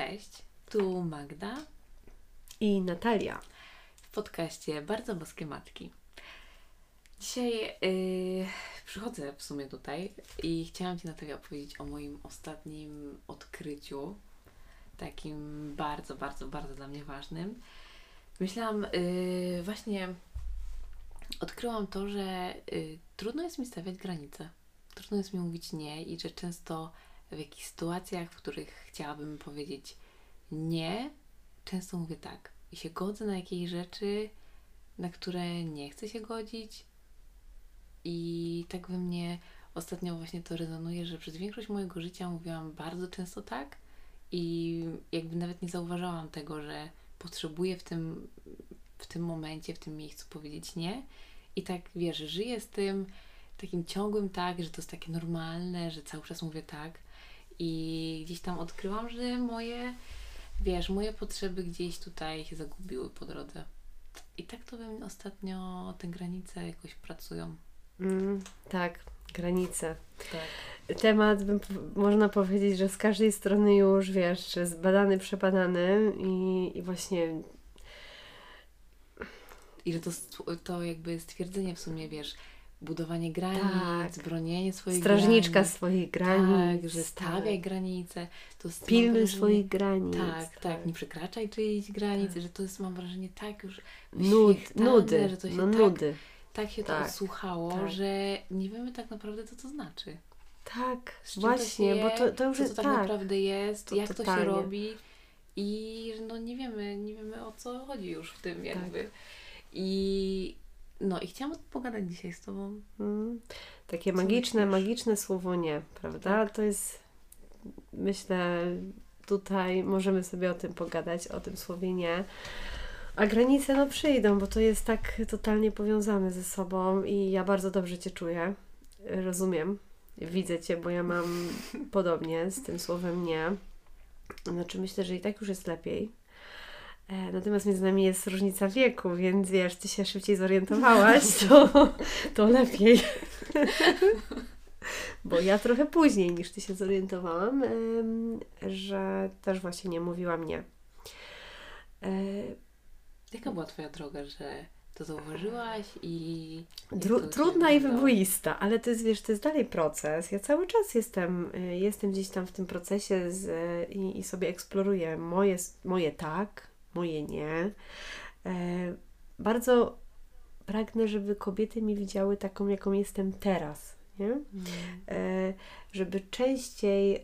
Cześć, tu Magda i Natalia w podcaście Bardzo Boskie Matki. Dzisiaj yy, przychodzę w sumie tutaj i chciałam Ci Natalia opowiedzieć o moim ostatnim odkryciu, takim bardzo, bardzo, bardzo dla mnie ważnym. Myślałam, yy, właśnie odkryłam to, że yy, trudno jest mi stawiać granice. Trudno jest mi mówić nie i że często w jakichś sytuacjach, w których chciałabym powiedzieć nie, często mówię tak i się godzę na jakieś rzeczy, na które nie chcę się godzić. I tak we mnie ostatnio właśnie to rezonuje, że przez większość mojego życia mówiłam bardzo często tak i jakby nawet nie zauważałam tego, że potrzebuję w tym, w tym momencie, w tym miejscu powiedzieć nie. I tak wiesz, żyję z tym takim ciągłym tak, że to jest takie normalne, że cały czas mówię tak. I gdzieś tam odkryłam, że moje, wiesz, moje potrzeby gdzieś tutaj się zagubiły po drodze. I tak to mnie ostatnio te granice jakoś pracują. Mm, tak, granice. Tak. Temat, bym, można powiedzieć, że z każdej strony już, wiesz, zbadany, przebadany i, i właśnie... I że to, to jakby stwierdzenie w sumie, wiesz, budowanie granic, tak. bronienie swoich Strażniczka granic. swoich granic. Tak, że stawiaj tak. granice. To Pilnuj swoich granic. Tak, tak, tak, nie przekraczaj czyichś granic, tak. że to jest, mam wrażenie, tak już Nud, nudy, że to się no, tak, nudy. tak się tak. to odsłuchało, tak. że nie wiemy tak naprawdę, co to znaczy. Tak, właśnie, je, bo to, to już co to tak, tak naprawdę jest, to jak totalnie. to się robi i no nie wiemy, nie wiemy o co chodzi już w tym jakby. Tak. I no i chciałam pogadać dzisiaj z Tobą. Mm, takie magiczne, magiczne słowo nie, prawda? Tak. To jest, myślę, tutaj możemy sobie o tym pogadać, o tym słowie nie. A granice no przyjdą, bo to jest tak totalnie powiązane ze sobą i ja bardzo dobrze Cię czuję. Rozumiem. Widzę Cię, bo ja mam podobnie z tym słowem nie. Znaczy myślę, że i tak już jest lepiej natomiast między nami jest różnica wieku, więc wiesz, ty się szybciej zorientowałaś, to, to lepiej. Bo ja trochę później niż ty się zorientowałam, że też właśnie nie mówiłam nie. E, Jaka była Twoja droga, że to zauważyłaś i. Dru- trudna i wyboista, ale to jest, wiesz, to jest dalej proces. Ja cały czas jestem, y, jestem gdzieś tam w tym procesie z, i, i sobie eksploruję moje, moje tak, moje nie. E, bardzo pragnę, żeby kobiety mi widziały taką, jaką jestem teraz. Nie? E, żeby częściej e,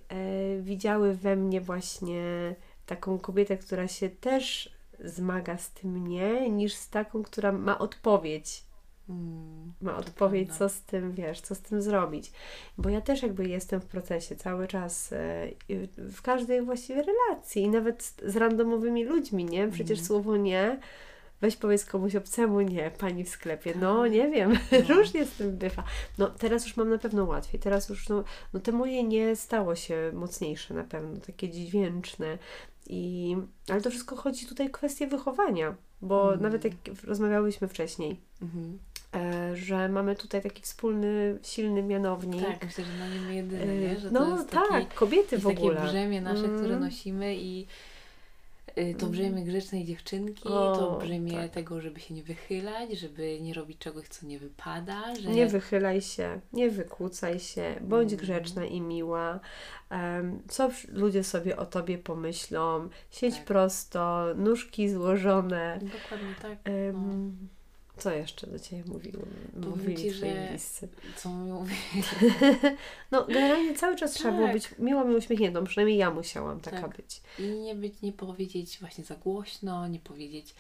widziały we mnie właśnie taką kobietę, która się też zmaga z tym nie, niż z taką, która ma odpowiedź Hmm, ma odpowiedź, co z tym, wiesz, co z tym zrobić. Bo ja też jakby jestem w procesie cały czas, e, w każdej właściwie relacji i nawet z randomowymi ludźmi, nie? Przecież hmm. słowo nie, weź powiedz komuś obcemu nie, pani w sklepie, no tak. nie wiem, no. różnie z tym bywa. No teraz już mam na pewno łatwiej, teraz już, no, no te moje nie stało się mocniejsze na pewno, takie dźwięczne i, ale to wszystko chodzi tutaj o kwestię wychowania, bo hmm. nawet jak rozmawiałyśmy wcześniej, hmm E, że mamy tutaj taki wspólny, silny mianownik. Tak, myślę, że na nim jedyny, nie? Że no tak, taki, kobiety w ogóle. takie brzemię nasze, mm. które nosimy i y, to brzemię grzecznej dziewczynki, o, to brzemię tak. tego, żeby się nie wychylać, żeby nie robić czegoś, co nie wypada. Że... Nie wychylaj się, nie wykłócaj się, bądź mm. grzeczna i miła. Um, co ludzie sobie o tobie pomyślą? Siedź tak. prosto, nóżki złożone. Dokładnie tak. Um, no co jeszcze do Ciebie mówiły, mówili ci, Twoi bliscy? Co mówili? no generalnie cały czas tak. trzeba było tak. być miło i uśmiechniętą, przynajmniej ja musiałam taka tak. być. I nie być, nie powiedzieć właśnie za głośno, nie powiedzieć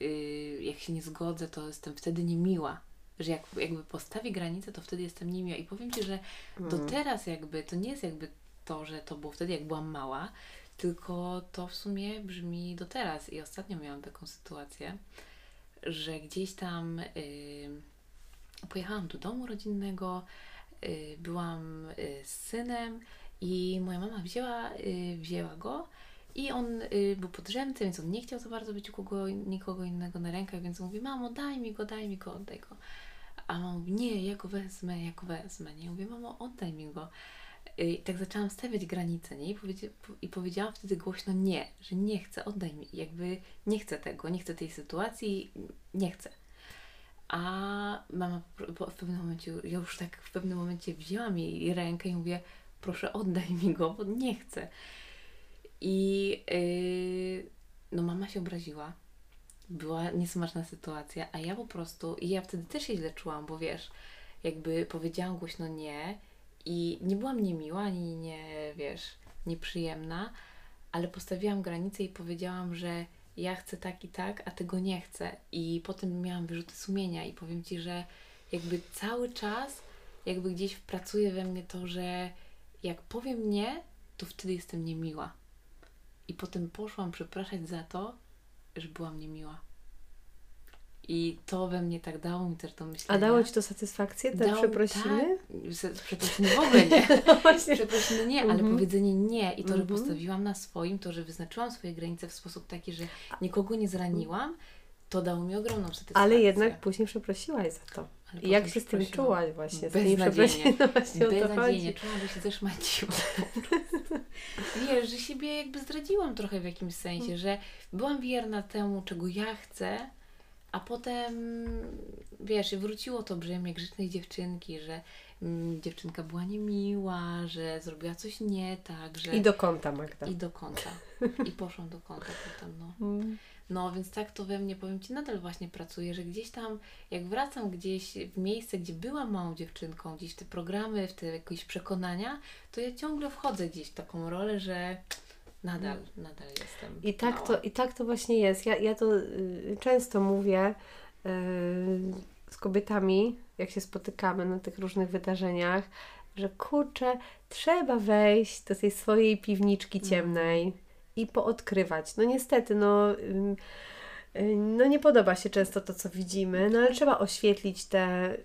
yy, jak się nie zgodzę, to jestem wtedy niemiła. Że jak, jakby postawię granicę, to wtedy jestem niemiła. I powiem Ci, że do mm. teraz jakby, to nie jest jakby to, że to było wtedy jak byłam mała, tylko to w sumie brzmi do teraz. I ostatnio miałam taką sytuację, że gdzieś tam y, pojechałam do domu rodzinnego, y, byłam y, z synem i moja mama wzięła, y, wzięła go i on y, był pod drzemce, więc on nie chciał za bardzo być kogo, nikogo innego na rękach, więc mówi, mamo daj mi go, daj mi go, oddaj go. A mama mówi, nie, ja go wezmę, ja go wezmę. Nie, mówię, mamo oddaj mi go. I tak zaczęłam stawiać granice, nie? I, powiedzia- I powiedziałam wtedy głośno nie, że nie chcę, oddaj mi, jakby nie chcę tego, nie chcę tej sytuacji, nie chcę. A mama w pewnym momencie, ja już tak w pewnym momencie wzięłam jej rękę i mówię, proszę oddaj mi go, bo nie chcę. I yy, no mama się obraziła. Była niesmaczna sytuacja, a ja po prostu, i ja wtedy też się źle czułam, bo wiesz, jakby powiedziałam głośno nie i nie byłam niemiła, ani nie, wiesz, nieprzyjemna, ale postawiłam granicę i powiedziałam, że ja chcę tak i tak, a tego nie chcę. I potem miałam wyrzuty sumienia i powiem Ci, że jakby cały czas jakby gdzieś pracuje we mnie to, że jak powiem nie, to wtedy jestem niemiła. I potem poszłam przepraszać za to, że byłam niemiła. I to we mnie tak dało mi też to myślenie. A dało Ci to satysfakcję, te Dało- przeprosiny? Tak, przeprosiny w ogóle nie. No. Przeprosiny nie, ale Mhm. powiedzenie nie i to, że Mhm. postawiłam na swoim, to, że wyznaczyłam swoje granice w sposób taki, że nikogo nie zraniłam, to dało mi ogromną satysfakcję. Ale jednak później przeprosiłaś za to. I jak się z tym czułaś właśnie? Z Beznadziejnie. No właśnie Beznadziejnie, czułam, że się zeszmaciłam. Wiesz, że siebie jakby zdradziłam trochę w jakimś sensie, Mm. że byłam wierna temu, czego ja chcę, a potem, wiesz, wróciło to brzemię grzecznej dziewczynki, że mm, dziewczynka była niemiła, że zrobiła coś nie tak, że... I do kąta, Magda. I do kąta. I poszłam do kąta potem, no. Mm. No, więc tak to we mnie, powiem Ci, nadal właśnie pracuje, że gdzieś tam, jak wracam gdzieś w miejsce, gdzie byłam małą dziewczynką, gdzieś te programy, w te jakieś przekonania, to ja ciągle wchodzę gdzieś w taką rolę, że nadal, nadal jestem I tak, mała. to, I tak to właśnie jest. Ja, ja to y, często mówię y, z kobietami, jak się spotykamy na tych różnych wydarzeniach, że kurczę, trzeba wejść do tej swojej piwniczki Mhm. ciemnej i poodkrywać. No niestety, no, y, no nie podoba się często to, co widzimy, no ale trzeba oświetlić te,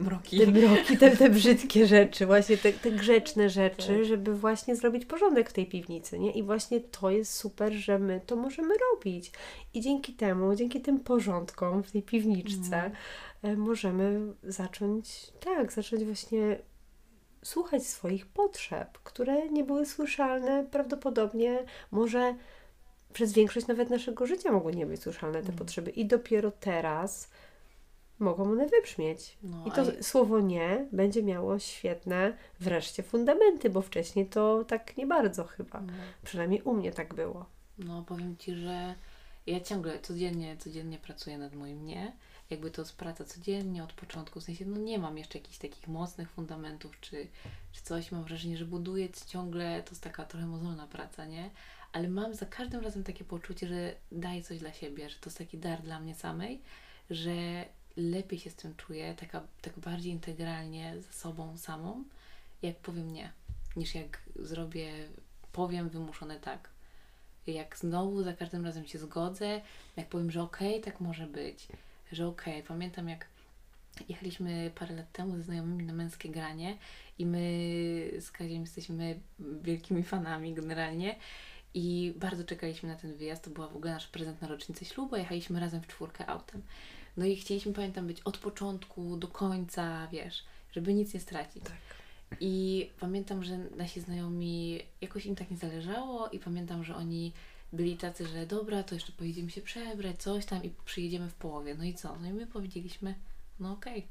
Mroki. te mroki, te, te brzydkie rzeczy, właśnie te, te grzeczne rzeczy, Tak. żeby właśnie zrobić porządek w tej piwnicy, nie? I właśnie to jest super, że my to możemy robić. I dzięki temu, dzięki tym porządkom w tej piwniczce e, możemy zacząć, tak, zacząć właśnie słuchać swoich potrzeb, które nie były słyszalne prawdopodobnie, może przez większość nawet naszego życia mogły nie być słyszalne te Mhm. potrzeby i dopiero teraz mogą one wybrzmieć. No, I to a- słowo nie będzie miało świetne wreszcie fundamenty, bo wcześniej to tak nie bardzo chyba. no. Przynajmniej u mnie tak było. No, powiem Ci, że ja ciągle, codziennie, codziennie pracuję nad moim nie. Jakby to jest praca codziennie od początku, w sensie, no nie mam jeszcze jakichś takich mocnych fundamentów, czy, czy coś. Mam wrażenie, że buduję ciągle, to jest taka trochę mozolna praca, nie? Ale mam za każdym razem takie poczucie, że daję coś dla siebie, że to jest taki dar dla mnie samej, że lepiej się z tym czuję, taka, tak bardziej integralnie ze sobą samą, jak powiem nie, niż jak zrobię, powiem wymuszone tak jak znowu za każdym razem się zgodzę, jak powiem, że okej, tak może być, że okej. Pamiętam jak jechaliśmy parę lat temu ze znajomymi na męskie granie i my z Kaziem jesteśmy wielkimi fanami generalnie i bardzo czekaliśmy na ten wyjazd. To była w ogóle nasz prezent na rocznicę ślubu, jechaliśmy razem w czwórkę autem. No i chcieliśmy, pamiętam, być od początku do końca, wiesz, żeby nic nie stracić. I pamiętam, że nasi znajomi jakoś im tak nie zależało i pamiętam, że oni byli tacy, że dobra, to jeszcze pojedziemy się przebrać, coś tam i przyjedziemy w połowie. No i co? No i my powiedzieliśmy, no okej.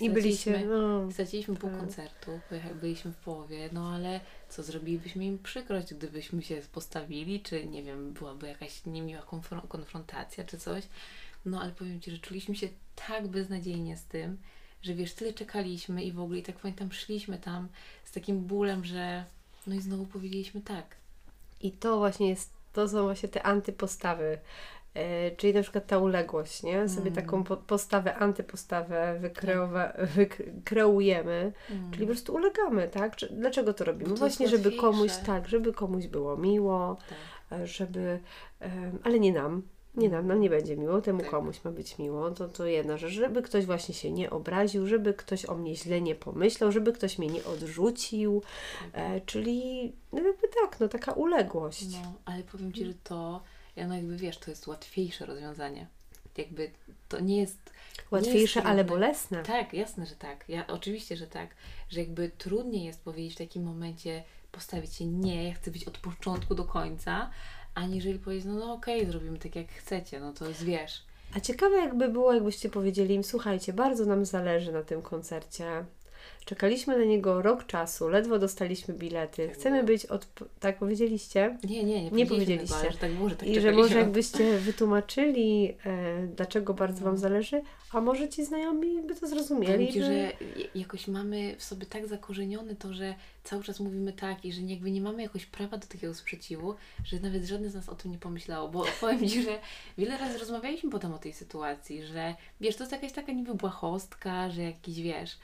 I byliście, straciliśmy- no, Straciliśmy pół tak. koncertu, byliśmy w połowie, no ale co zrobilibyśmy im przykrość, gdybyśmy się postawili, czy nie wiem, byłaby jakaś niemiła konfron- konfrontacja, czy coś. No ale powiem Ci, że czuliśmy się tak beznadziejnie z tym, że wiesz, tyle czekaliśmy i w ogóle i tak pamiętam, szliśmy tam z takim bólem, że no i znowu powiedzieliśmy tak. I to właśnie jest, to są właśnie te antypostawy. E, czyli na przykład ta uległość, nie? Sobie Mm. taką po, postawę, antypostawę wykreowa, wykreujemy, Mm. czyli po prostu ulegamy, tak? Dlaczego to robimy? Bo to właśnie, żeby komuś, tak, żeby komuś było miło, tak. e, żeby, em, ale nie nam, nie nam, nam nie będzie miło, temu Tak. komuś ma być miło, to, to jedna rzecz, żeby ktoś właśnie się nie obraził, żeby ktoś o mnie źle nie pomyślał, żeby ktoś mnie nie odrzucił, e, czyli no jakby tak, no taka uległość. No, ale powiem Ci, że to, no jakby wiesz, to jest łatwiejsze rozwiązanie. jakby to nie jest Łatwiejsze, ale bolesne. Tak, jasne, że tak. Ja, oczywiście, że tak. Że jakby trudniej jest powiedzieć w takim momencie, postawić się nie, ja chcę być od początku do końca, aniżeli powiedzieć, no, no okej, okay, zrobimy tak jak chcecie, no to jest wiesz. A ciekawe jakby było, jakbyście powiedzieli im, słuchajcie, bardzo nam zależy na tym koncercie. Czekaliśmy na niego rok czasu, ledwo dostaliśmy bilety. Tak Chcemy być od. Tak powiedzieliście? Nie, nie, nie, nie powiedzieliście. Tego, że tak było, że tak I że może jakbyście wytłumaczyli, e, dlaczego bardzo Wam no. zależy, a może ci znajomi by to zrozumieli. Ci, że jakoś mamy w sobie tak zakorzenione to, że cały czas mówimy tak i że jakby nie mamy jakoś prawa do takiego sprzeciwu, że nawet żadne z nas o tym nie pomyślało, bo powiem Ci, że wiele razy rozmawialiśmy potem o tej sytuacji, że wiesz, to jest jakaś taka niby błahostka, że jakiś, wiesz,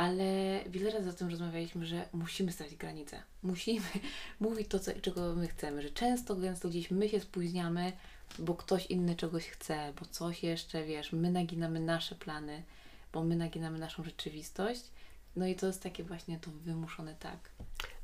ale wiele razy o tym rozmawialiśmy, że musimy stawiać granice. Musimy mówić to, co, czego my chcemy, że często, gęsto gdzieś my się spóźniamy, bo ktoś inny czegoś chce, bo coś jeszcze, wiesz, my naginamy nasze plany, bo my naginamy naszą rzeczywistość. No i to jest takie właśnie to wymuszone tak.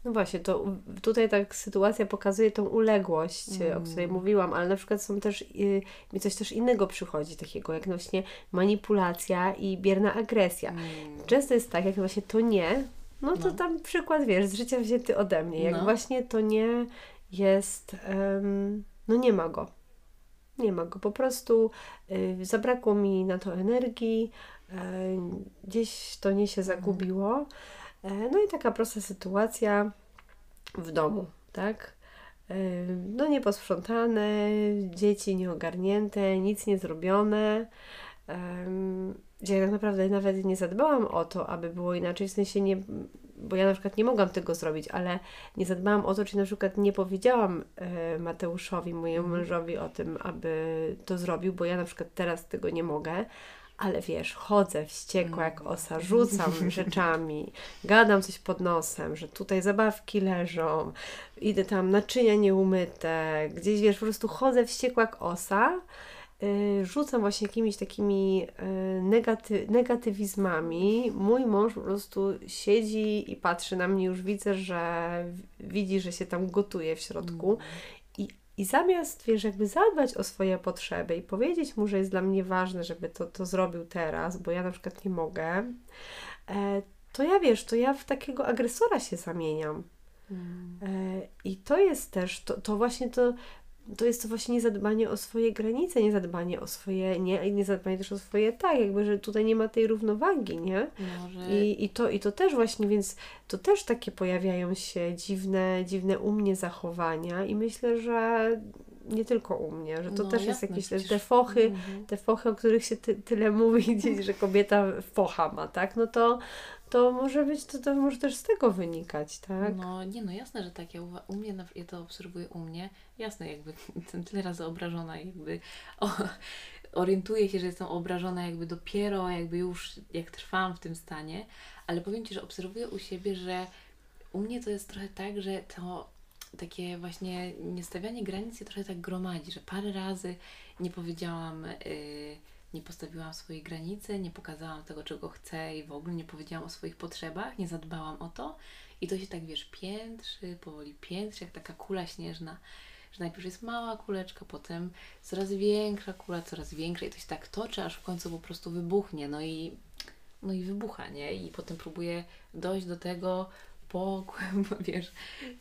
No właśnie, to tutaj tak sytuacja pokazuje tą uległość, mm. o której mm. mówiłam, ale na przykład są też, y, mi coś też innego przychodzi, takiego jak właśnie manipulacja i bierna agresja. Mm. Często jest tak, jak właśnie to nie, no to no. tam przykład, wiesz, z życia wzięty ode mnie, jak no. właśnie to nie jest, um, no nie ma go. Nie ma go, po prostu y, zabrakło mi na to energii, gdzieś to nie się mhm. zagubiło. E, no i taka prosta sytuacja w domu, tak? E, no nieposprzątane, dzieci nieogarnięte, nic nie zrobione. Gdzie tak naprawdę nawet nie zadbałam o to, aby było inaczej, w sensie nie, bo ja na przykład nie mogłam tego zrobić, ale nie zadbałam o to, czy na przykład nie powiedziałam e, Mateuszowi, mojemu mhm. mężowi o tym, aby to zrobił, bo ja na przykład teraz tego nie mogę, ale wiesz, chodzę wściekła jak mm. osa, rzucam rzeczami, gadam coś pod nosem, że tutaj zabawki leżą, idę tam naczynia nieumyte, gdzieś wiesz, po prostu chodzę wściekła jak osa, yy, rzucam właśnie jakimiś takimi yy, negaty negatywizmami. Mój mąż po prostu siedzi i patrzy na mnie, już widzę, że widzi, że się tam gotuje w środku. I zamiast, wiesz, jakby zadbać o swoje potrzeby i powiedzieć mu, że jest dla mnie ważne, żeby to, to zrobił teraz, bo ja na przykład nie mogę, e, to ja, wiesz, to ja w takiego agresora się zamieniam. Mm. E, I to jest też, to, to właśnie to, to jest to właśnie niezadbanie o swoje granice, niezadbanie o swoje nie, i niezadbanie też o swoje tak, jakby, że tutaj nie ma tej równowagi, nie? Może... I, i, to, I to też właśnie, więc to też takie pojawiają się dziwne, dziwne u mnie zachowania i myślę, że nie tylko u mnie, że to no, też jasne, jest jakieś też te fochy, mhm. te fochy, o których się ty, tyle mówi gdzieś, że kobieta focha ma, tak? No to, to może być, to, to może też z tego wynikać, tak? No nie, no jasne, że tak. Ja u, mnie, ja to obserwuję u mnie. Jasne, jakby jestem tyle razy obrażona, jakby o, orientuję się, że jestem obrażona jakby dopiero, jakby już jak trwałam w tym stanie, ale powiem Ci, że obserwuję u siebie, że u mnie to jest trochę tak, że to takie właśnie niestawianie granic się trochę tak gromadzi, że parę razy nie powiedziałam... Yy, nie postawiłam swojej granicy, nie pokazałam tego, czego chcę i w ogóle nie powiedziałam o swoich potrzebach, nie zadbałam o to. I to się tak, wiesz, piętrzy, powoli piętrzy, jak taka kula śnieżna, że najpierw jest mała kuleczka, potem coraz większa kula, coraz większa i to się tak toczy, aż w końcu po prostu wybuchnie. No i, no i wybucha, nie? I potem próbuję dojść do tego po, wiesz,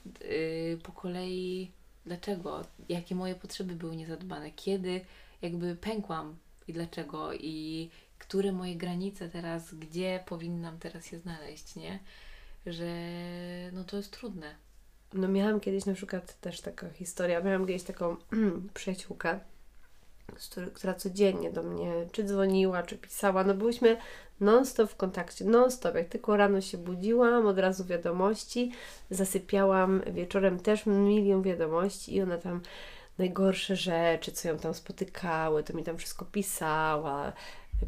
yy, po kolei, dlaczego, jakie moje potrzeby były niezadbane, kiedy jakby pękłam i dlaczego i które moje granice teraz, gdzie powinnam teraz się znaleźć, nie? Że no to jest trudne. No miałam kiedyś na przykład też taka historia, miałam kiedyś taką przyjaciółkę, która codziennie do mnie czy dzwoniła, czy pisała. No byłyśmy non-stop w kontakcie, non-stop. Jak tylko rano się budziłam, od razu wiadomości, zasypiałam wieczorem też milion wiadomości i ona tam najgorsze rzeczy, co ją tam spotykały, to mi tam wszystko pisała,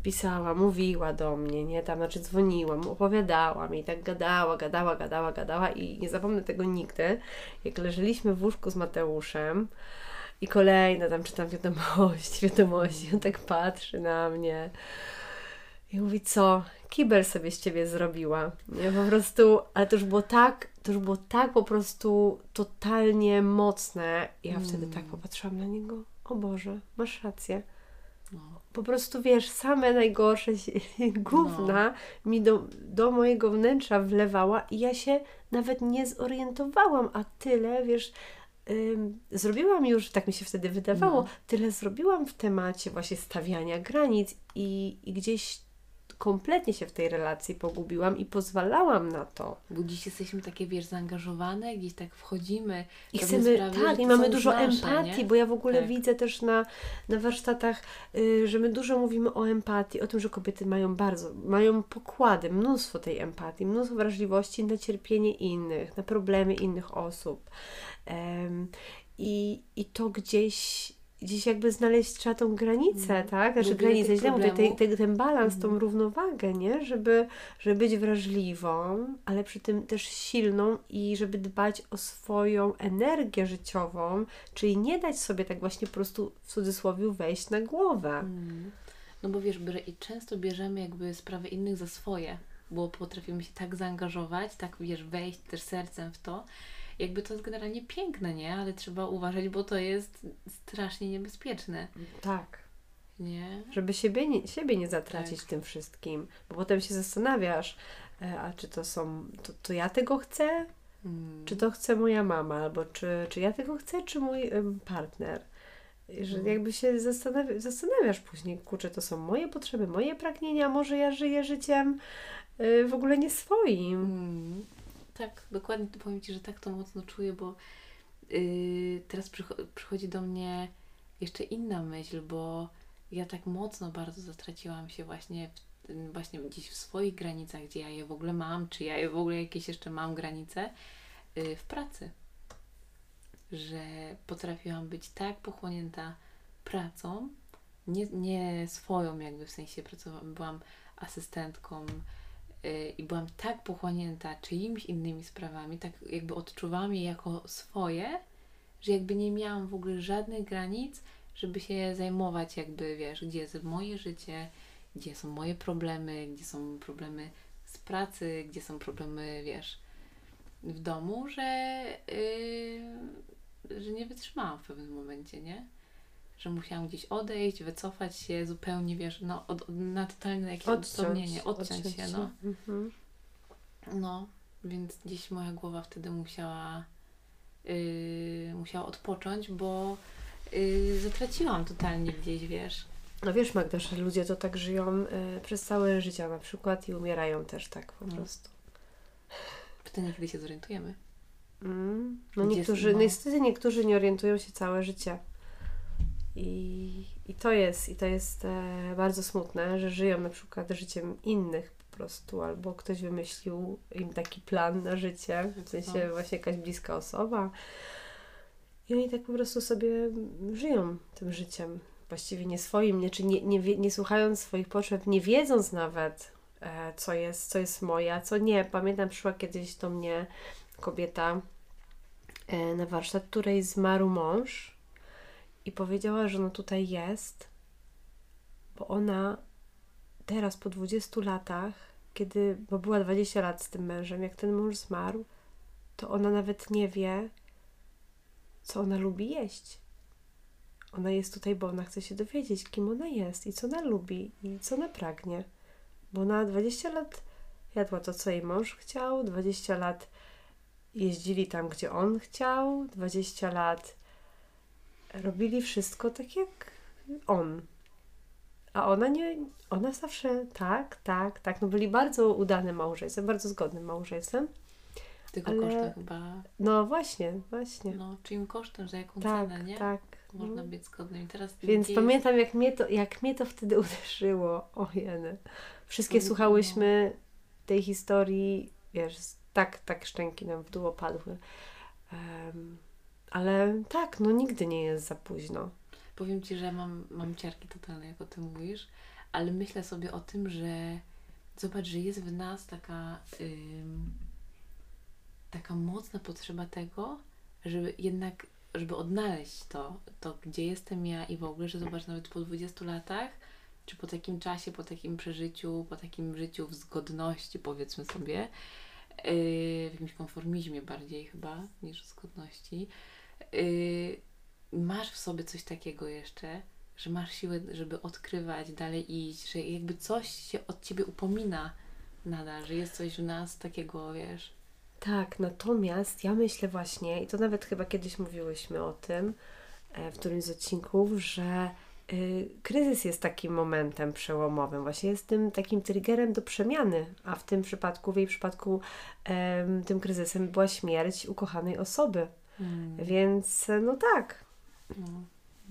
pisała, mówiła do mnie, nie, tam znaczy dzwoniła, opowiadała mi, tak gadała, gadała, gadała, gadała i nie zapomnę tego nigdy, jak leżeliśmy w łóżku z Mateuszem i kolejne tam czytam wiadomości, wiadomości, on tak patrzy na mnie i mówi, co? Kibel sobie z ciebie zrobiła. Nie, po prostu, ale to już było tak, to już było tak po prostu totalnie mocne. Ja mm. wtedy tak popatrzyłam na niego. O Boże, masz rację. No. Po prostu wiesz, same najgorsze się- gówna mi do, do mojego wnętrza wlewała i ja się nawet nie zorientowałam, a tyle, wiesz, ym, zrobiłam już, tak mi się wtedy wydawało, No. tyle zrobiłam w temacie właśnie stawiania granic i, i gdzieś kompletnie się w tej relacji pogubiłam i pozwalałam na to. Bo dziś jesteśmy takie, wiesz, zaangażowane, gdzieś tak wchodzimy. I chcemy, sprawy, tak, i mamy dużo empatii, nie? bo ja w ogóle Tak. widzę też na, na warsztatach, y, że my dużo mówimy o empatii, o tym, że kobiety mają bardzo, mają pokłady, mnóstwo tej empatii, mnóstwo wrażliwości na cierpienie innych, na problemy innych osób. Em, i, I to gdzieś, gdzieś jakby znaleźć trzeba tą granicę, Mhm. tak? Znaczy wiele granicę, źle mówię, problemów- tej, ten balans, tą Mhm. równowagę, nie? Żeby, żeby być wrażliwą, ale przy tym też silną i żeby dbać o swoją energię życiową, czyli nie dać sobie tak właśnie po prostu w cudzysłowie wejść na głowę. Mm. No bo wiesz, i często bierzemy jakby sprawy innych za swoje, bo potrafimy się tak zaangażować, tak wiesz, wejść też sercem w to. Jakby to jest generalnie piękne, nie? Ale trzeba uważać, bo to jest strasznie niebezpieczne, Tak. nie? Żeby siebie nie, siebie nie zatracić Tak. tym wszystkim, bo potem się zastanawiasz, e, a czy to są, to, to ja tego chcę, Mm. czy to chce moja mama, albo czy, czy ja tego chcę, czy mój em, partner. Że No. jakby się zastanawia, zastanawiasz później, kurczę, to są moje potrzeby, moje pragnienia, może ja żyję życiem y, w ogóle nie swoim. Mm. Tak, dokładnie powiem Ci, że tak to mocno czuję, bo yy, teraz przycho- przychodzi do mnie jeszcze inna myśl, bo ja tak mocno bardzo zatraciłam się właśnie w, właśnie gdzieś w swoich granicach, gdzie ja je w ogóle mam, czy ja je w ogóle jakieś jeszcze mam granice, yy, w pracy. Że potrafiłam być tak pochłonięta pracą, nie, nie swoją jakby w sensie pracowałam, byłam asystentką, i byłam tak pochłonięta czyimiś innymi sprawami, tak jakby odczuwałam je jako swoje, że jakby nie miałam w ogóle żadnych granic, żeby się zajmować jakby, wiesz, gdzie jest moje życie, gdzie są moje problemy, gdzie są problemy z pracy, gdzie są problemy, wiesz, w domu, że, yy, że nie wytrzymałam w pewnym momencie, nie? Że musiałam gdzieś odejść, wycofać się zupełnie, wiesz, no, od, na totalne jakieś odosobnienie, odciąć się, no. Mhm. No, więc gdzieś moja głowa wtedy musiała, yy, musiała odpocząć, bo yy, zatraciłam totalnie gdzieś, wiesz. No wiesz Magda, że ludzie to tak żyją y, przez całe życie na przykład i umierają też tak po No. prostu. Pytanie, kiedy się zorientujemy. Mm. No niektórzy, no. niestety niektórzy nie orientują się całe życie. I, i to jest, i to jest e, bardzo smutne, że żyją na przykład życiem innych po prostu, albo ktoś wymyślił im taki plan na życie, w sensie No. właśnie jakaś bliska osoba. I oni tak po prostu sobie żyją tym życiem. Właściwie nie swoim, nie, czy nie, nie, nie słuchając swoich potrzeb, nie wiedząc nawet, e, co jest, co jest moje, a co nie. Pamiętam, przyszła kiedyś do mnie kobieta e, na warsztat, której zmarł mąż i powiedziała, że no tutaj jest, bo ona teraz po 20 latach, kiedy, bo była 20 lat z tym mężem, jak ten mąż zmarł, to ona nawet nie wie, co ona lubi jeść. Ona jest tutaj, bo ona chce się dowiedzieć, kim ona jest i co ona lubi i co ona pragnie. Bo ona 20 lat jadła to, co jej mąż chciał, 20 lat jeździli tam, gdzie on chciał, 20 lat robili wszystko tak jak on. A ona nie, ona zawsze tak, tak, tak. No byli bardzo udanym małżeństwem, bardzo zgodnym małżeństwem. Tylko Ale- kosztem chyba, No właśnie, właśnie. no, czyim kosztem, za jaką tak, cenę, nie? tak. Można no. być zgodnym. I teraz Więc pamiętam, jak mnie, to, jak mnie to wtedy uderzyło. O jeny. Wszystkie No, słuchałyśmy tej historii, wiesz, tak, tak szczęki nam w dół opadły. Em, ale tak, no nigdy nie jest za późno. Powiem Ci, że mam, mam ciarki totalne, jak o tym mówisz, ale myślę sobie o tym, że zobacz, że jest w nas taka, taka mocna potrzeba tego, żeby jednak, żeby odnaleźć to, to, gdzie jestem ja i w ogóle, że zobacz, nawet po 20 latach, czy po takim czasie, po takim przeżyciu, po takim życiu w zgodności, powiedzmy sobie, yy, w jakimś konformizmie bardziej chyba niż w zgodności, yy, masz w sobie coś takiego jeszcze, że masz siłę, żeby odkrywać, dalej iść, że jakby coś się od ciebie upomina nadal, że jest coś w nas takiego, wiesz. Tak, natomiast ja myślę właśnie, i to nawet chyba kiedyś mówiłyśmy o tym e, w którymś z odcinków, że y, kryzys jest takim momentem przełomowym, właśnie jest tym takim triggerem do przemiany, a w tym przypadku, w jej przypadku, tym kryzysem była śmierć ukochanej osoby. Mm. Więc no tak. No,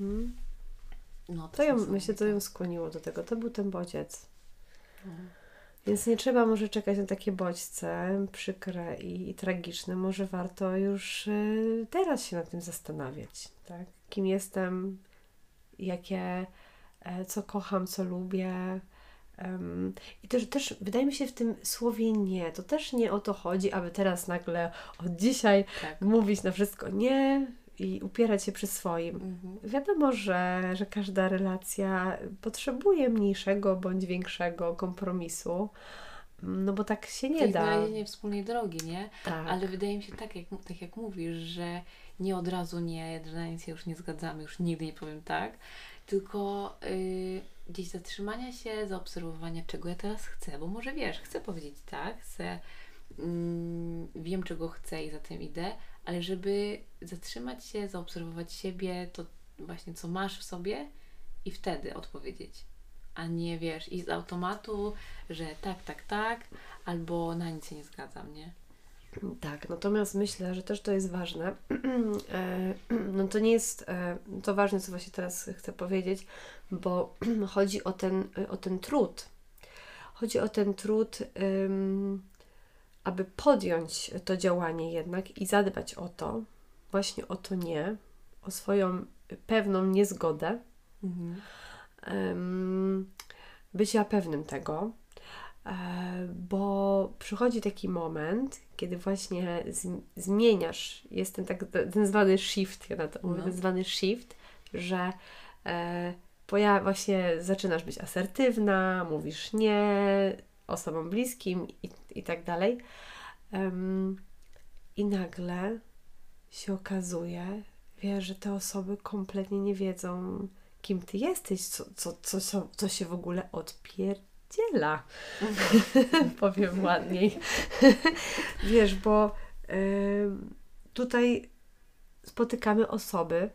Mm. no To ją, są myślę, to ją skłoniło do tego. To był ten bodziec. No. Więc nie trzeba może czekać na takie bodźce przykre i, i tragiczne. Może warto już y, teraz się nad tym zastanawiać. Tak? Kim jestem, jakie, e, co kocham, co lubię. Em, I też, też wydaje mi się w tym słowie nie, to też nie o to chodzi, aby teraz nagle od dzisiaj Tak. mówić na wszystko nie i upierać się przy swoim. Mhm. Wiadomo, że, że każda relacja potrzebuje mniejszego bądź większego kompromisu, no bo tak się nie jest da. znalezienie wspólnej drogi, nie? Tak. Ale wydaje mi się tak jak, tak jak mówisz, że nie od razu nie, że na nic się już nie zgadzamy, już nigdy nie powiem tak, tylko y, gdzieś zatrzymania się, zaobserwowania, czego ja teraz chcę, bo może wiesz, chcę powiedzieć tak, chcę, mm, wiem czego chcę i za tym idę, ale żeby zatrzymać się, zaobserwować siebie, to właśnie co masz w sobie i wtedy odpowiedzieć. A nie wiesz, i z automatu, że tak, tak, tak, albo na nic się nie zgadzam, nie? Tak, natomiast myślę, że też to jest ważne. E, No to nie jest e, to ważne, co właśnie teraz chcę powiedzieć, bo chodzi o ten, o ten trud. Chodzi o ten trud, aby podjąć to działanie jednak i zadbać o to, właśnie o to nie, o swoją pewną niezgodę, Mhm. bycia pewnym tego, e, bo przychodzi taki moment, kiedy właśnie zm- zmieniasz, jest ten, tak, ten zwany shift, ja na to mówię, No. ten zwany shift, że e, poja- właśnie zaczynasz być asertywna, mówisz nie osobom bliskim i, i tak dalej. Em, I nagle się okazuje, wiesz, że te osoby kompletnie nie wiedzą, kim ty jesteś, co, co, co, co, się w ogóle odpierdziela. Powiem ładniej. wiesz, bo ym, tutaj spotykamy osoby,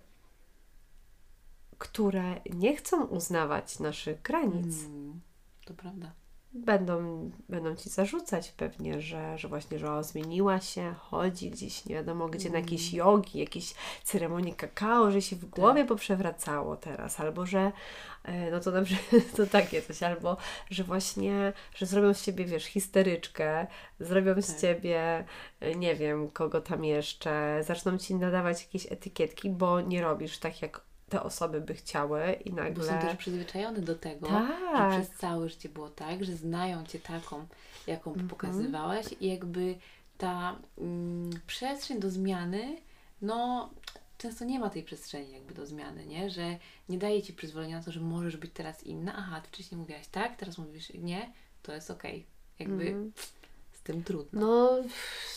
które nie chcą uznawać naszych granic Mm, to prawda. Będą, będą ci zarzucać pewnie, że, że właśnie, że o, zmieniła się, chodzi gdzieś nie wiadomo gdzie na jakieś jogi, jakieś ceremonie kakao, że się w głowie poprzewracało teraz, albo że e, no to dobrze, to takie coś, albo że właśnie, że zrobią z ciebie, wiesz, histeryczkę, zrobią z Tak. ciebie, e, nie wiem, kogo tam jeszcze, zaczną ci nadawać jakieś etykietki, bo nie robisz tak, jak te osoby by chciały i nagle... Bo są też przyzwyczajone do tego, Tak. że przez całe życie było tak, że znają Cię taką, jaką Mhm. pokazywałaś i jakby ta mm, przestrzeń do zmiany, no często nie ma tej przestrzeni jakby do zmiany, nie? Że nie daje Ci przyzwolenia na to, że możesz być teraz inna. Aha, Ty wcześniej mówiłaś tak, teraz mówisz nie, to jest okej. Jakby Mhm. z tym trudno. No,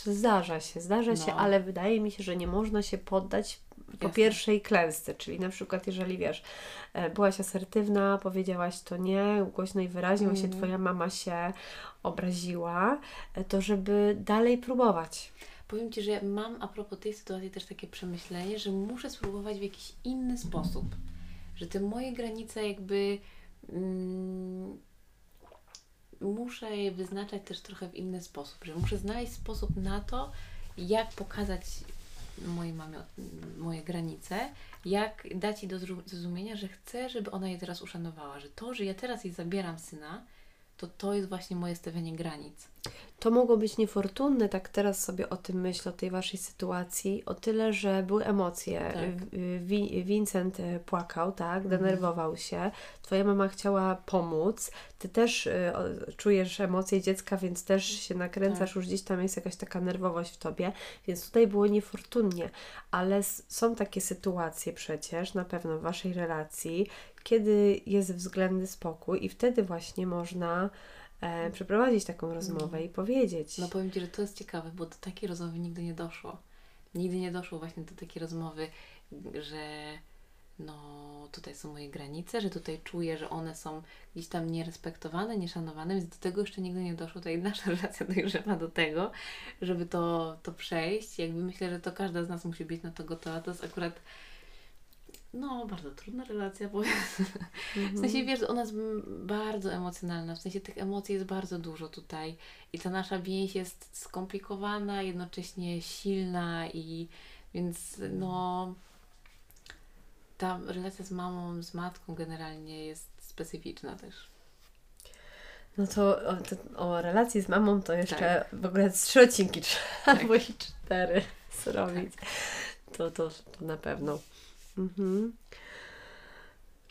zdarza się, zdarza się, No. ale wydaje mi się, że nie można się poddać po Jasne. pierwszej klęsce, czyli na przykład jeżeli wiesz, e, byłaś asertywna, powiedziałaś to nie, głośno i wyraźnie, właśnie Mhm. twoja mama się obraziła, e, to żeby dalej próbować. Powiem Ci, że mam a propos tej sytuacji też takie przemyślenie, że muszę spróbować w jakiś inny sposób. Że te moje granice jakby mm, muszę je wyznaczać też trochę w inny sposób. Że muszę znaleźć sposób na to, jak pokazać mojej mamie moje granice, jak dać jej do zrozumienia, że chcę, żeby ona je teraz uszanowała. Że to, że ja teraz jej zabieram syna, to to jest właśnie moje stawianie granic. To mogło być niefortunne, tak teraz sobie o tym myślę, o tej waszej sytuacji, o tyle, że były emocje. Tak. Wi- Vincent e, płakał, tak, denerwował się. Twoja mama chciała pomóc. Ty też e, czujesz emocje dziecka, więc też się nakręcasz, Tak. już gdzieś tam jest jakaś taka nerwowość w tobie, więc tutaj było niefortunnie. Ale s- są takie sytuacje przecież, na pewno w waszej relacji, kiedy jest względny spokój i wtedy właśnie można e, przeprowadzić taką rozmowę i powiedzieć. No powiem Ci, że to jest ciekawe, bo do takiej rozmowy nigdy nie doszło. Nigdy nie doszło właśnie do takiej rozmowy, że, no tutaj są moje granice, że tutaj czuję, że one są gdzieś tam nierespektowane, nieszanowane, więc do tego jeszcze nigdy nie doszło. Tutaj nasza relacja dojrzewa do tego, żeby to, to przejść. Jakby myślę, że to każda z nas musi być na to gotowa. To jest akurat no, bardzo trudna relacja, bo w sensie wiesz, ona jest bardzo emocjonalna, w sensie tych emocji jest bardzo dużo tutaj i ta nasza więź jest skomplikowana, jednocześnie silna i więc no ta relacja z mamą, z matką generalnie jest specyficzna też. No to o, to, o relacji z mamą to jeszcze tak. w ogóle trzy odcinki trzeba, tak. albo i cztery zrobić. Tak. To, to, to na pewno. Mhm.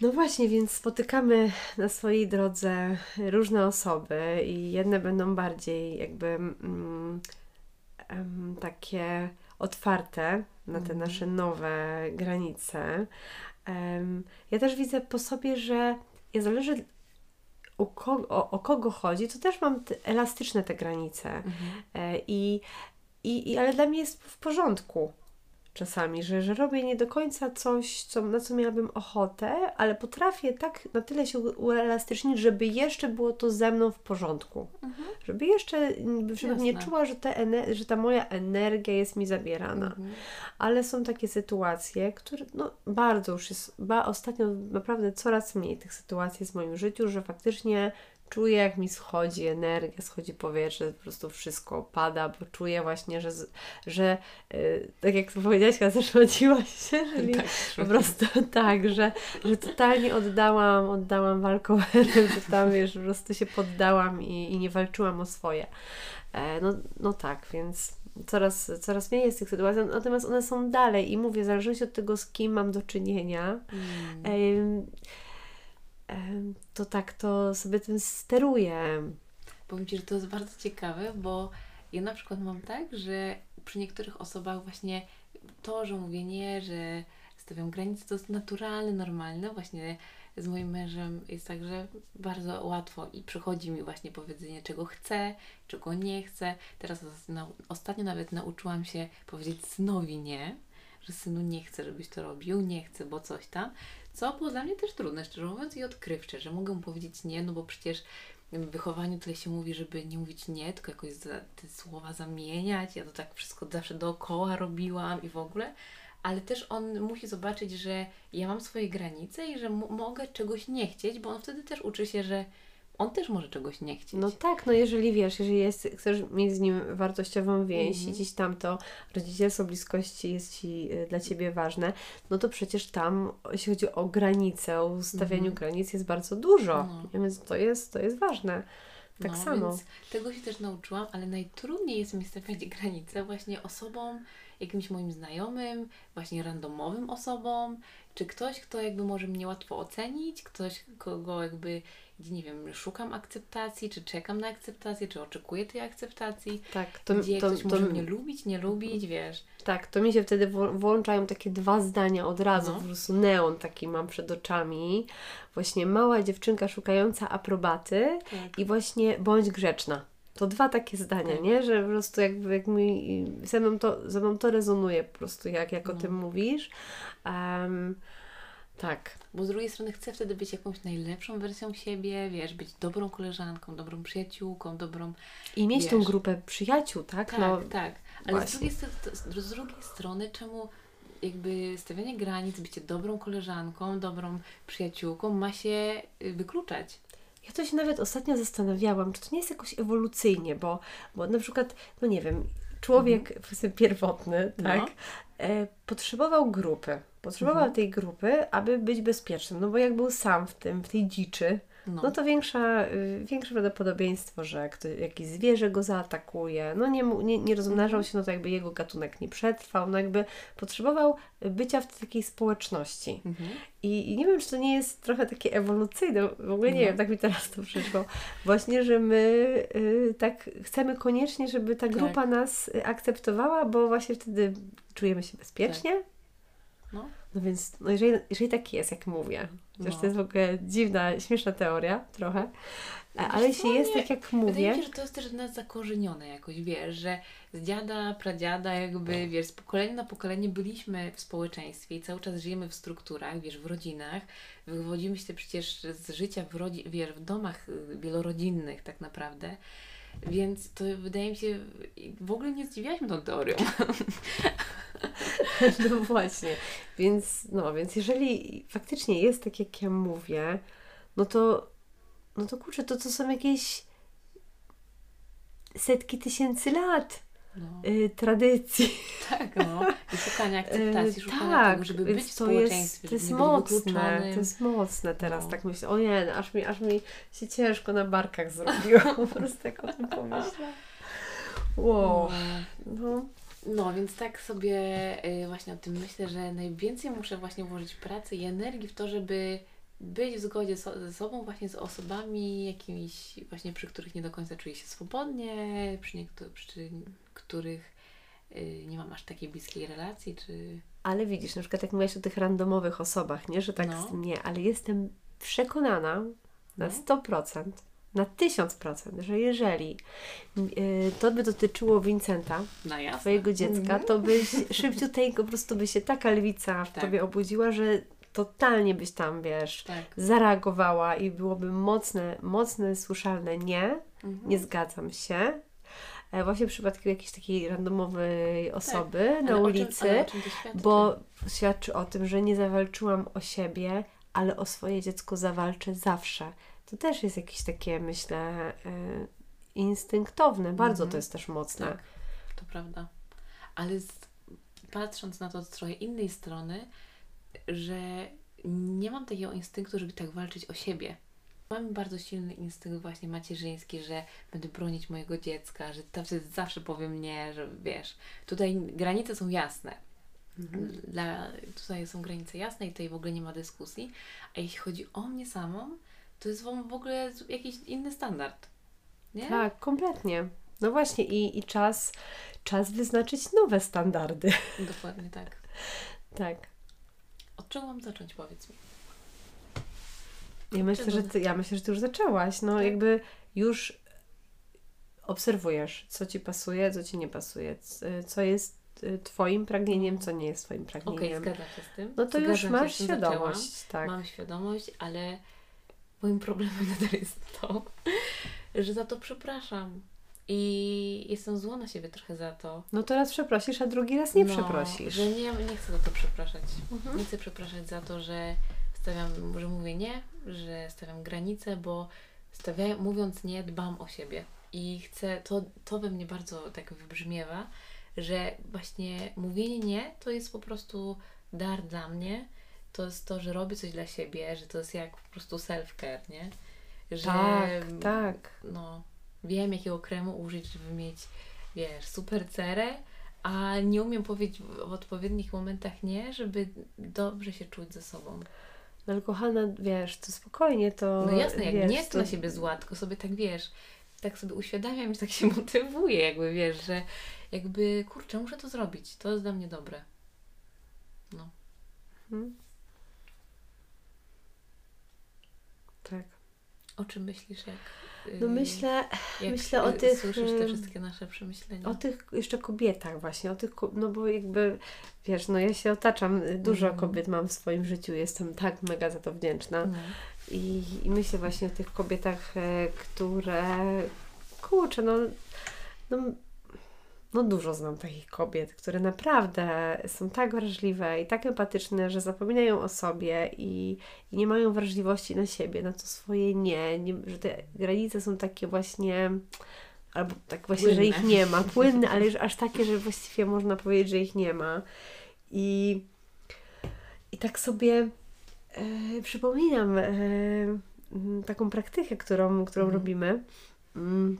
No właśnie, więc spotykamy na swojej drodze różne osoby i jedne będą bardziej jakby mm, takie otwarte na te mhm. nasze nowe granice. Um, ja też widzę po sobie, że ja zależy o, kogo, o, o kogo chodzi, to też mam te, elastyczne te granice. Mhm. E, i, i, ale dla mnie jest w porządku czasami, że, że robię nie do końca coś, co, na co miałabym ochotę, ale potrafię tak na tyle się uelastycznić, żeby jeszcze było to ze mną w porządku. Mhm. Żeby jeszcze, żebym nie czuła, że, te że ta moja energia jest mi zabierana. Mhm. Ale są takie sytuacje, które no, bardzo już jest, ba, ostatnio naprawdę coraz mniej tych sytuacji jest w moim życiu, że faktycznie czuję, jak mi schodzi energia, schodzi powietrze, po prostu wszystko pada, bo czuję właśnie, że, że yy, tak jak powiedziałaś, zaszłodziłaś się, czyli tak, po prostu tak, że, że totalnie oddałam, oddałam walkowerem, że tam wiesz, po prostu się poddałam i, i nie walczyłam o swoje. E, no, no tak, więc coraz, coraz mniej jest tych sytuacji, natomiast one są dalej i mówię, w zależności od tego, z kim mam do czynienia. Mm to tak to sobie tym steruję. Powiem Ci, że to jest bardzo ciekawe, bo ja na przykład mam tak, że przy niektórych osobach właśnie to, że mówię nie, że stawiam granice, to jest naturalne, normalne. Właśnie z moim mężem jest tak, że bardzo łatwo i przychodzi mi właśnie powiedzenie, czego chcę, czego nie chcę. Teraz ostatnio nawet nauczyłam się powiedzieć synowi nie, że synu nie chcę, żebyś to robił, nie chcę, bo coś tam. Co było dla mnie też trudne, szczerze mówiąc, i odkrywcze, że mogę powiedzieć nie, no bo przecież w wychowaniu tyle się mówi, żeby nie mówić nie, tylko jakoś te słowa zamieniać. Ja to tak wszystko zawsze dookoła robiłam i w ogóle. Ale też on musi zobaczyć, że ja mam swoje granice i że mogę czegoś nie chcieć, bo on wtedy też uczy się, że on też może czegoś nie chcieć. No tak, no jeżeli wiesz, jeżeli jest, chcesz mieć z nim wartościową więź mm -hmm. i gdzieś tam to rodzicielstwo bliskości jest Ci y, dla Ciebie ważne, no to przecież tam, jeśli chodzi o granice, o ustawianiu mm -hmm. granic jest bardzo dużo, no. więc to jest, to jest ważne. Tak no, samo. Tego się też nauczyłam, ale najtrudniej jest mi stawiać granice właśnie osobom, jakimś moim znajomym, właśnie randomowym osobom, czy ktoś, kto jakby może mnie łatwo ocenić, ktoś, kogo jakby gdzie nie wiem, szukam akceptacji, czy czekam na akceptację, czy oczekuję tej akceptacji. Tak, to, gdzie to, ktoś to, może mnie lubić, nie lubić, wiesz. Tak, to mi się wtedy włączają takie dwa zdania od razu, no. po prostu neon taki mam przed oczami. Właśnie mała dziewczynka szukająca aprobaty tak. i właśnie bądź grzeczna. To dwa takie zdania, tak. nie? Że po prostu jakby jak mi, ze mną to, ze mną to rezonuje po prostu, jak, jak no. o tym mówisz. Um, tak. Bo z drugiej strony chcę wtedy być jakąś najlepszą wersją siebie, wiesz, być dobrą koleżanką, dobrą przyjaciółką, dobrą. I mieć wiesz, tą grupę przyjaciół, tak? Tak, no, tak. Ale z drugiej, z drugiej strony, czemu jakby stawianie granic, bycie dobrą koleżanką, dobrą przyjaciółką ma się y, wykluczać? Ja to się nawet ostatnio zastanawiałam, czy to nie jest jakoś ewolucyjnie, bo, bo na przykład, no nie wiem, człowiek mhm. pierwotny, tak, no. e, potrzebował grupy Potrzebował mhm. tej grupy, aby być bezpiecznym, no bo jak był sam w tym, w tej dziczy, no, no to większa, y, większe prawdopodobieństwo, że ktoś, jakieś zwierzę go zaatakuje, no nie, nie, nie rozmnażał mhm. się, no to jakby jego gatunek nie przetrwał, no jakby potrzebował bycia w takiej społeczności. Mhm. I, I, nie wiem, czy to nie jest trochę takie ewolucyjne, w ogóle nie no. wiem, tak mi teraz to przyszło. Właśnie, że my y, tak chcemy koniecznie, żeby ta tak. grupa tak. nas akceptowała, bo właśnie wtedy czujemy się bezpiecznie. Tak No. No więc, no jeżeli, jeżeli tak jest, jak mówię, chociaż No. to jest w ogóle dziwna, śmieszna teoria trochę, ale jeśli jest tak, jak Wydaje mi mówię, się, że to jest też w nas zakorzenione jakoś, wiesz, że z dziada, pradziada jakby, wiesz, z pokolenia na pokolenie byliśmy w społeczeństwie i cały czas żyjemy w strukturach, wiesz, w rodzinach. Wywodzimy się przecież z życia w, rodzi- wiesz, w domach y, wielorodzinnych tak naprawdę. Więc to wydaje mi się, w ogóle nie zdziwiłaś mnie tą teorią. no właśnie, więc, no, więc jeżeli faktycznie jest tak, jak ja mówię, no to, no to kurczę, to to są jakieś setki tysięcy lat No, y, tradycji. tak, no. I szukania akceptacji, Y, szukania tak, tego, żeby być w to jest, społeczeństwie, to jest żeby nie mocne, wykluczonym. to jest mocne teraz No. tak myślę. Ojej, aż mi, aż mi się ciężko na barkach zrobiło, po prostu jak o tym pomyślałam. Wow, No. No. Więc tak sobie y, właśnie o tym myślę, że najwięcej muszę właśnie włożyć pracy i energii w to, żeby być w zgodzie so, ze sobą, właśnie z osobami jakimiś właśnie, przy których nie do końca czuję się swobodnie, przy, niektó- przy których y, nie mam aż takiej bliskiej relacji, czy... Ale widzisz, na przykład jak mówiłaś o tych randomowych osobach, nie, że tak No. nie, ale jestem przekonana na No. 100%, na 1000%, że jeżeli y, to by dotyczyło Vincenta, No jasne. Twojego dziecka, Mhm. to byś szybciuteńko po prostu by się taka lwica w Tak. Tobie obudziła, że totalnie byś tam, wiesz, Tak. zareagowała i byłoby mocne, mocne, słyszalne nie, Mhm. nie zgadzam się. E, Właśnie w przypadku jakiejś takiej randomowej osoby Ale na o czym- ulicy, ale o czym świadczy? bo świadczy o tym, że nie zawalczyłam o siebie, ale o swoje dziecko zawalczę zawsze. To też jest jakieś takie, myślę, y, instynktowne. Bardzo Mhm. to jest też mocne. Tak, to prawda. Ale z, patrząc na to z trochę innej strony, że nie mam takiego instynktu, żeby tak walczyć o siebie. Mam bardzo silny instynkt właśnie macierzyński, że będę bronić mojego dziecka, że to wtedy zawsze powiem nie, że wiesz, tutaj granice są jasne. Dla, tutaj są granice jasne i tutaj w ogóle nie ma dyskusji. A jeśli chodzi o mnie samą, to jest w ogóle jakiś inny standard. Nie? Tak, kompletnie. No właśnie i, i czas, czas wyznaczyć nowe standardy. Dokładnie tak. Tak. Od czego mam zacząć, powiedz mi? Ja myślę, że ty, ja myślę, że ty już zaczęłaś. No Tak. jakby już obserwujesz, co ci pasuje, co ci nie pasuje, co jest y, twoim pragnieniem, co nie jest twoim Okej, pragnieniem. zgadzam się z tym. no to już Zgadzam się, masz świadomość, tak. Mam świadomość, ale moim problemem nadal jest to, że za to przepraszam. I jestem zła na siebie trochę za to. No to raz przeprosisz, a drugi raz nie No, przeprosisz. Że nie, nie chcę za to przepraszać. Mhm. Nie chcę przepraszać za to, że stawiam, że mówię nie, że stawiam granice, bo stawiam, mówiąc nie, dbam o siebie. I chcę, to, to we mnie bardzo tak wybrzmiewa, że właśnie mówienie nie to jest po prostu dar dla mnie. To jest to, że robię coś dla siebie, że to jest jak po prostu self-care, nie? Że Tak, tak. no, wiem jakiego kremu użyć, żeby mieć, wiesz, super cerę, a nie umiem powiedzieć w, odpowiednich momentach nie, żeby dobrze się czuć ze sobą. No ale kochana, wiesz, to spokojnie, to No jasne, jak wiesz, nie jestem na siebie zła, tylko sobie tak wiesz, tak sobie uświadamiam i tak się motywuję, jakby wiesz, że jakby kurczę, muszę to zrobić, to jest dla mnie dobre. No. Mhm. Tak. O czym myślisz, jak. No yy, myślę, jak myślę o yy, tych, Słyszysz te wszystkie nasze przemyślenia. o tych jeszcze kobietach właśnie, o tych, no bo jakby, wiesz, no ja się otaczam, y, dużo Mhm. kobiet mam w swoim życiu, jestem tak mega za to wdzięczna No. i, i myślę właśnie o tych kobietach, e, które, kurczę, no, no, no dużo znam takich kobiet, które naprawdę są tak wrażliwe i tak empatyczne, że zapominają o sobie i, i nie mają wrażliwości na siebie, na to swoje nie, nie, że te granice są takie właśnie, albo tak właśnie, że ich Płynne. nie ma, płynne, ale już aż takie, że właściwie można powiedzieć, że ich nie ma. I, i tak sobie e, przypominam e, taką praktykę, którą, którą Mhm. robimy. mm,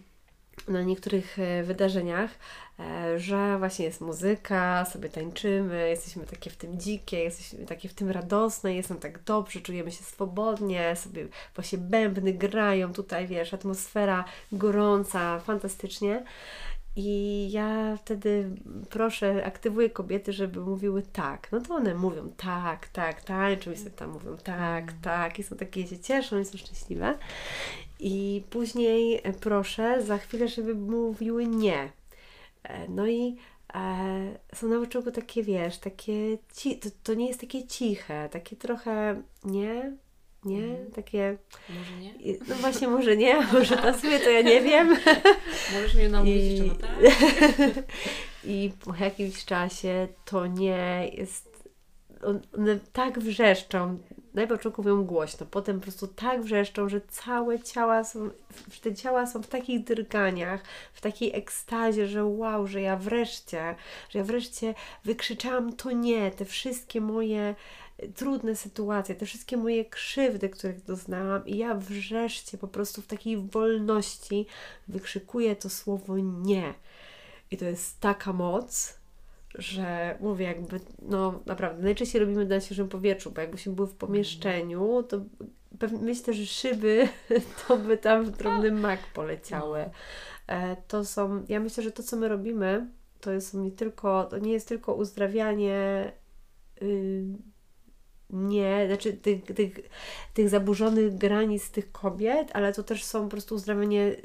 na niektórych e, wydarzeniach, e, że właśnie jest muzyka, sobie tańczymy, jesteśmy takie w tym dzikie, jesteśmy takie w tym radosne, jest nam tak dobrze, czujemy się swobodnie, sobie właśnie bębny grają tutaj, wiesz, atmosfera gorąca, fantastycznie. I ja wtedy proszę, aktywuję kobiety, żeby mówiły tak. No to one mówią tak, tak, tańczą i sobie tam mówią tak, Mm. tak i są takie, się cieszą i są szczęśliwe. I później proszę za chwilę, żeby mówiły nie. E, No i e, są na początku takie, wiesz, takie, ci, to, to nie jest takie ciche, takie trochę nie, nie, Mhm. takie, Może nie? no właśnie może nie, może sobie to ja nie wiem. Możesz mnie namówić I- jeszcze na tak? I po jakimś czasie to nie jest. on- One tak wrzeszczą. Na początku mówią głośno, potem po prostu tak wrzeszczą, że całe ciała są, te ciała są w takich drganiach, w takiej ekstazie, że wow, że ja wreszcie, że ja wreszcie wykrzyczałam to nie, te wszystkie moje trudne sytuacje, te wszystkie moje krzywdy, których doznałam i ja wreszcie po prostu w takiej wolności wykrzykuję to słowo nie. I to jest taka moc, że mówię jakby, no naprawdę, najczęściej robimy na świeżym powietrzu, bo jakbyśmy były w pomieszczeniu, to myślę, że szyby to by tam w drobny mak poleciały. E, To są, ja myślę, że to, co my robimy, to jest nie tylko, to nie jest tylko uzdrawianie y, nie, znaczy tych, tych, tych zaburzonych granic tych kobiet, ale to też są po prostu uzdrawianie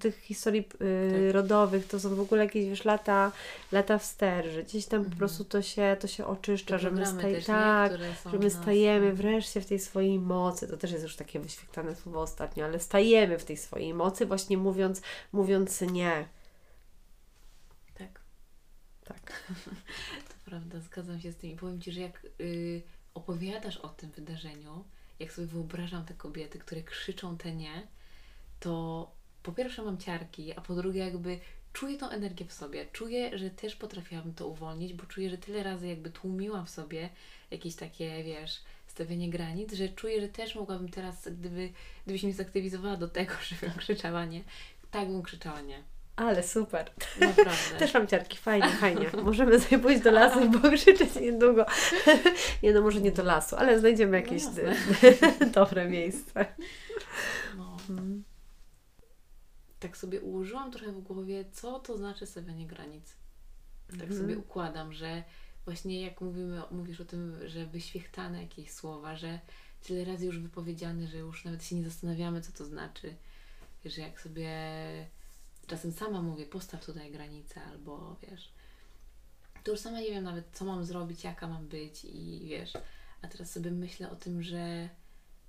tych historii y, Tak. rodowych, to są w ogóle jakieś wiesz, lata, lata wstecz, że gdzieś tam po Mhm. prostu to się, to się oczyszcza, Te że my staj- też, tak, że my stajemy wreszcie w tej swojej mocy. To też jest już takie wyświetlane słowo ostatnio, ale stajemy w tej swojej mocy, właśnie mówiąc, mówiąc nie. Tak, Tak. to prawda, zgadzam się z tym. I powiem Ci, że jak y, opowiadasz o tym wydarzeniu, jak sobie wyobrażam te kobiety, które krzyczą te nie, to po pierwsze mam ciarki, a po drugie jakby czuję tą energię w sobie. Czuję, że też potrafiłam to uwolnić, bo czuję, że tyle razy jakby tłumiłam w sobie jakieś takie, wiesz, stawianie granic, że czuję, że też mogłabym teraz, gdyby, gdybyś mnie zaktywizowała do tego, żebym krzyczała nie, tak bym krzyczała nie. Ale super. Naprawdę. Też mam ciarki, fajnie, fajnie. Możemy sobie pójść do lasu i pokrzyczeć niedługo. Nie no, może nie do lasu, ale znajdziemy jakieś No dobre miejsce. No. Tak sobie ułożyłam trochę w głowie, co to znaczy stawianie granic. Tak Mhm. sobie układam, że właśnie jak mówimy, mówisz o tym, że wyświechtane jakieś słowa, że tyle razy już wypowiedziane, że już nawet się nie zastanawiamy, co to znaczy. Że jak sobie czasem sama mówię, postaw tutaj granicę, albo wiesz, to już sama nie wiem nawet, co mam zrobić, jaka mam być i wiesz, a teraz sobie myślę o tym, że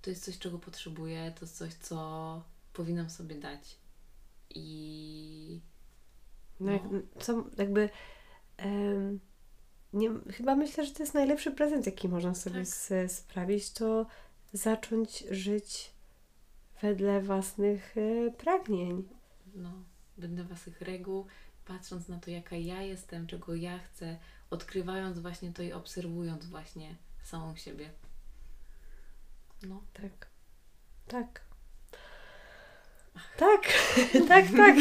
to jest coś, czego potrzebuję, to jest coś, co powinnam sobie dać. I No, jak, No. co, jakby em, nie, chyba myślę, że to jest najlepszy prezent, jaki można sobie Tak. sprawić, to zacząć żyć wedle własnych e, pragnień. no, będę waszych reguł, patrząc na to, jaka ja jestem, czego ja chcę, odkrywając właśnie to i obserwując właśnie samą siebie. No, Tak. Tak. Tak, tak, tak.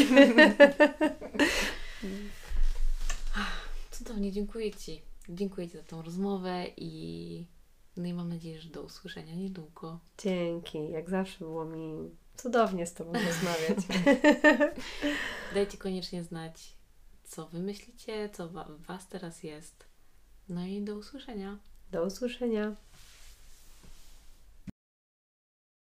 cudownie, dziękuję Ci. Dziękuję Ci za tą rozmowę i no i mam nadzieję, że do usłyszenia niedługo. Dzięki. Jak zawsze było mi cudownie z Tobą rozmawiać. Dajcie koniecznie znać, co Wy myślicie, co wa- Was teraz jest. No i do usłyszenia. Do usłyszenia.